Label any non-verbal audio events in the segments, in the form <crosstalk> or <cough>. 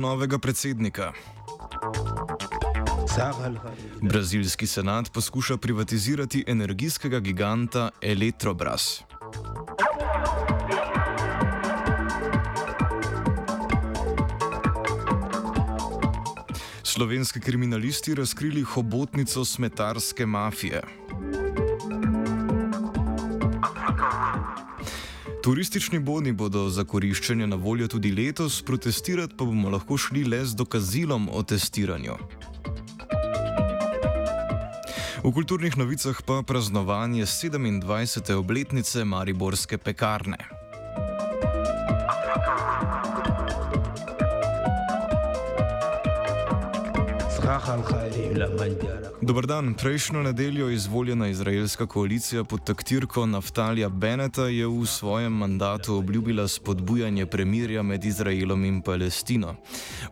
novega predsednika. Brazilski senat poskuša privatizirati energijskega giganta Electrobras. Slovenski kriminalisti razkrili hobotnico smetarske mafije. Turistični boni bodo za koriščenje na voljo tudi letos, protestirati pa bomo lahko šli le z dokazilom o testiranju. V kulturnih novicah pa praznovanje 27. obletnice Mariborske pekarne. Dobr dan. Prejšnjo nedeljo izvoljena izraelska koalicija pod taktirko Naftalija Beneta je v svojem mandatu obljubila spodbujanje premirja med Izraelom in Palestino.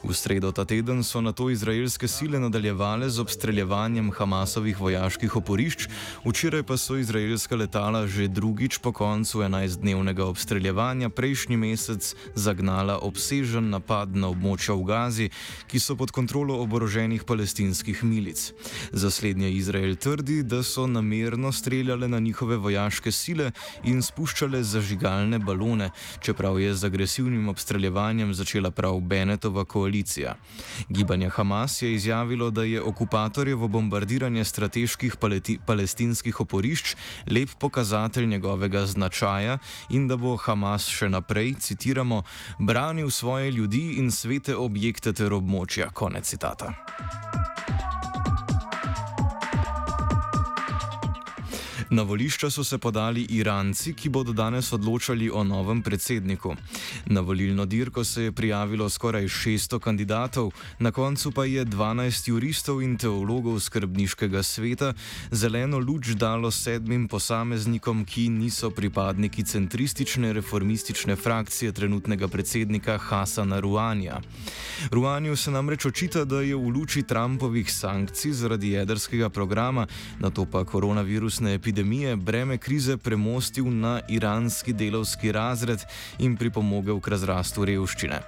V sredo ta teden so na to izraelske sile nadaljevale z obstreljevanjem Hamasovih vojaških oporišč, včeraj pa so izraelska letala že drugič po koncu 11-dnevnega obstreljevanja prejšnji mesec zagnala obsežen napad na območja v Gazi, ki so pod kontrolo oboroženih palestinskih milic. Za slednje Izrael trdi, da so namerno streljale na njihove vojaške sile in spuščale zažigalne balone, čeprav je z agresivnim obstreljevanjem začela prav Benetova koalicija. Gibanje Hamas je izjavilo, da je okupatorjevo bombardiranje strateških palestinskih oporišč lep pokazatelj njegovega značaja in da bo Hamas še naprej, citiramo, branil svoje ljudi in svete objekte ter območja. Konec citata. Na volišča so se podali Iranci, ki bodo danes odločali o novem predsedniku. Na volilno dirko se je prijavilo skoraj 600 kandidatov, na koncu pa je 12 juristov in teologov skrbniškega sveta zeleno luč dalo sedmim posameznikom, ki niso pripadniki centristične reformistične frakcije trenutnega predsednika Hasana Ruanja. Ruanju se namreč očita, da je v luči Trumpovih sankcij zaradi jedrskega programa, na to pa koronavirusne epidemije, breme krize premostil na iranski delovski razred in pripomogel k razrastu revščine.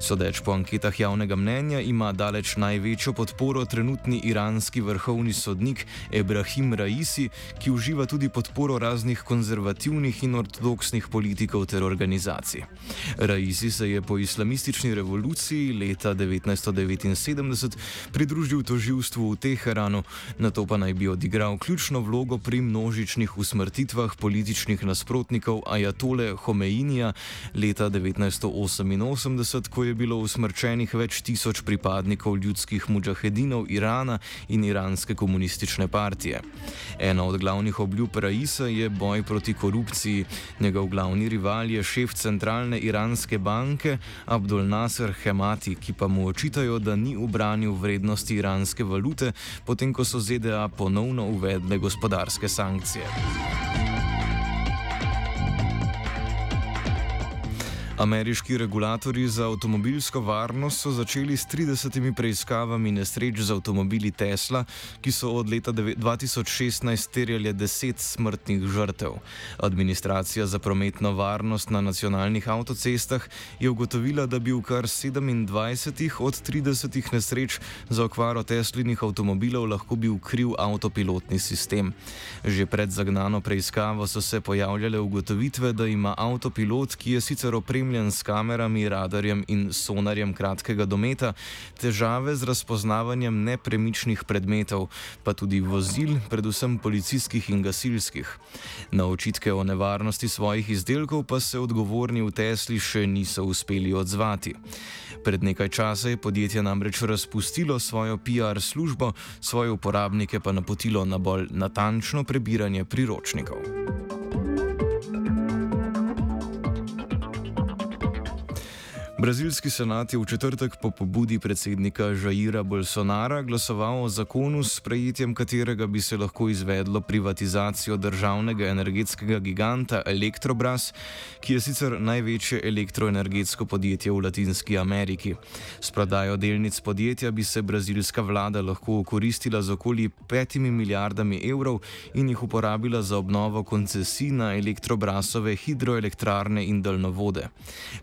Sodeč po anketah javnega mnenja ima daleč največjo podporo trenutni iranski vrhovni sodnik Ebrahim Raisi, ki uživa tudi podporo raznih konzervativnih in ortodoksnih politikov ter organizacij. Raisi se je po islamistični revoluciji leta 1979 pridružil toživstvu v Teheranu, na to pa naj bi odigral ključno vlogo pri množičnih usmrtitvah političnih nasprotnikov Ajatole Homeinija leta 1988, ko je bilo usmrčenih več tisoč pripadnikov ljudskih mujahedinov Irana in iranske komunistične partije. Ena od glavnih obljub Raisa je boj proti korupciji. Njegov glavni rival je šef centralne iranske banke Abdul Nasser Hemati, ki pa mu očitajo, da ni ubranil vrednosti iranske valute, potem ko so ZDA ponovno uvedle gospodarske sankcije Ameriški regulatori za avtomobilsko varnost so začeli s 30 preiskavami nesreč z avtomobili Tesla, ki so od leta 2016 terjali 10 smrtnih žrtev. Administracija za prometno varnost na nacionalnih avtocestah je ugotovila, da bi v kar 27 od 30 nesreč za okvaro Teslinih avtomobilov lahko bil kriv avtopilotni sistem. Že pred zagnano preiskavo so se pojavljale ugotovitve, da ima avtopilot, ki je sicer opremljen, opremljen s kamerami, radarjem in sonarjem kratkega dometa, težave z razpoznavanjem nepremičnih predmetov, pa tudi vozil, predvsem policijskih in gasilskih. Na očitke o nevarnosti svojih izdelkov pa se odgovorni v Tesli še niso uspeli odzvati. Pred nekaj časa je podjetje namreč razpustilo svojo PR službo, svoje uporabnike pa napotilo na bolj natančno prebiranje priročnikov. Brazilski senat je v četrtek po pobudi predsednika Žaira Bolsonara glasoval o zakonu, s prejetjem katerega bi se lahko izvedlo privatizacijo državnega energetskega giganta Electrobras, ki je sicer največje elektroenergetsko podjetje v Latinski Ameriki. S prodajo delnic podjetja bi se brazilska vlada lahko okoristila z okoli petimi milijardami evrov in jih uporabila za obnovo koncesij na Electrobrasove hidroelektrarne in daljnovode.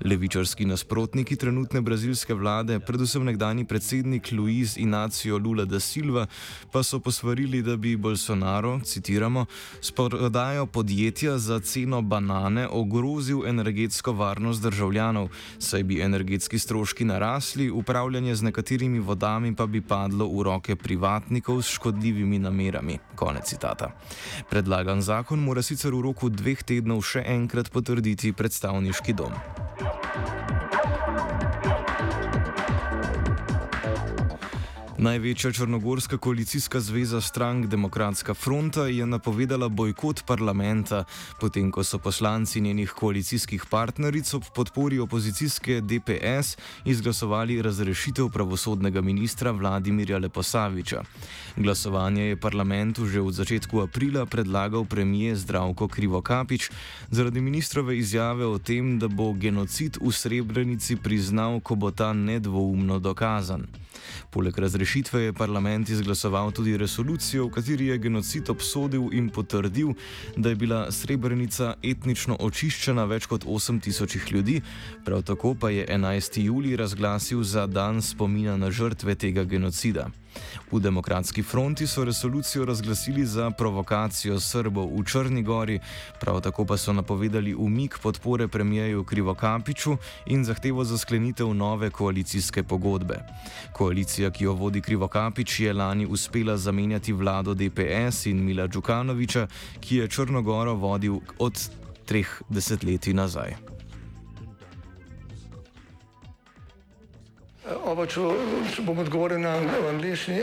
Levičarski nasprotnik nasprotniki trenutne brazilske vlade, predvsem nekdani predsednik Luiz Inacio Lula da Silva, pa so posvarili, da bi Bolsonaro, citiramo, s prodajo podjetja za ceno banane ogrozil energetsko varnost državljanov, saj bi energetski stroški narasli, upravljanje z nekaterimi vodami pa bi padlo v roke privatnikov s škodljivimi namerami. Konec citata. Predlagan zakon mora sicer v roku dveh tednov še enkrat potrditi predstavniški dom. Največja črnogorska koalicijska zveza strank Demokratska fronta je napovedala bojkot parlamenta, potem ko so poslanci njenih koalicijskih partneric ob podpori opozicijske DPS izglasovali razrešitev pravosodnega ministra Vladimirja Leposaviča. Glasovanje je parlamentu že v začetku aprila predlagal premije Zdravko Krivokapič zaradi ministrove izjave o tem, da bo genocid v Srebrenici priznal, ko bo ta nedvoumno dokazan. Poleg razrešitve je parlament izglasoval tudi resolucijo, v kateri je genocid obsodil in potrdil, da je bila Srebrenica etnično očiščena več kot 8000 ljudi, prav tako pa je 11. juli razglasil za dan spomina na žrtve tega genocida. V Demokratski fronti so resolucijo razglasili za provokacijo Srbov v Črni gori, prav tako pa so napovedali umik podpore premijeju Krivokapiču in zahtevo za sklenitev nove koalicijske pogodbe. Koalicija, ki jo vodi Krivokapič, je lani uspela zamenjati vlado DPS in Mila Djukanoviča, ki je Črnogoro vodil od treh desetletij nazaj. Oba, če, če bom odgovoril na angliški.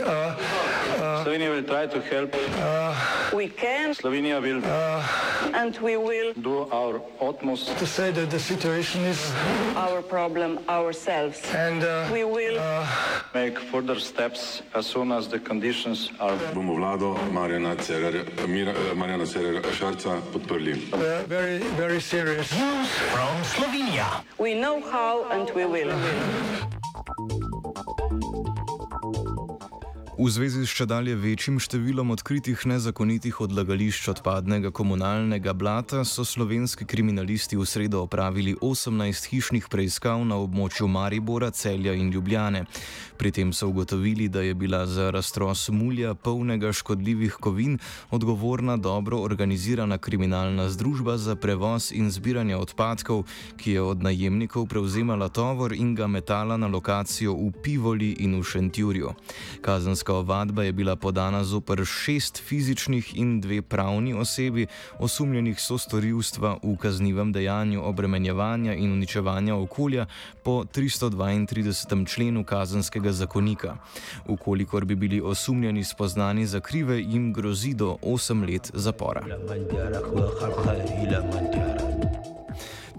Slovenija will try to help. Uh, we can. Slovenija will. Uh, and we will do our utmost to say that the situation is our problem ourselves. And uh, we will uh, make further steps as soon as the conditions are. Bomo vlado Marjana Cererja, Marjana Cererja Šarca podprli. Uh, very, very serious. From Slovenia. We know how and we will. <laughs> V zvezi s čedalje večjim številom odkritih nezakonitih odlagališč odpadnega komunalnega blata so slovenski kriminalisti v sredo opravili 18 hišnih preiskav na območju Maribora, Celja in Ljubljane. Pri tem so ugotovili, da je bila za raztros mulja polnega škodljivih kovin odgovorna dobro organizirana kriminalna združba za prevoz in zbiranje odpadkov, ki je od najemnikov prevzemala tovor in ga metala na lokacijo v Pivoli in v Šentjurju. Kazanska Kazenska ovadba je bila podana zoper šest fizičnih in dve pravni osebi, osumljenih so storilstva v kaznivem dejanju obremenjevanja in uničevanja okolja po 332. členu Kazenskega zakonika. Ukolikor bi bili osumljeni spoznani za krive, jim grozi do 8 let zapora.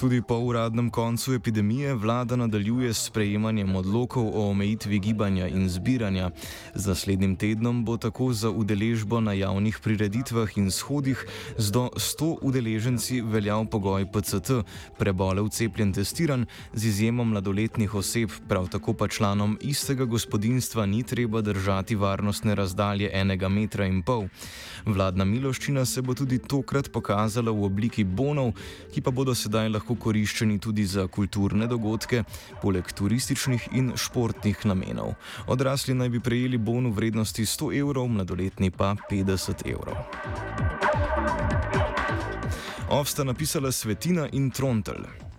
Tudi po uradnem koncu epidemije vlada nadaljuje s sprejemanjem odlokov o omejitvi gibanja in zbiranja. Z naslednjim tednom bo tako za udeležbo na javnih prireditvah in shodih z do 100 udeleženci veljal pogoj PCT, prebolev cepljen testiran, z izjemo mladoletnih oseb, prav tako pa članom istega gospodinstva ni treba držati varnostne razdalje enega metra in pol. Vladna miloščina se bo tudi tokrat pokazala v obliki bonov, ki pa bodo sedaj lahko lahko koriščeni tudi za kulturne dogodke, poleg turističnih in športnih namenov. Odrasli naj bi prejeli bon v vrednosti 100 evrov, mladoletni pa 50 evrov. Ovsta napisala Svetina in Trontel.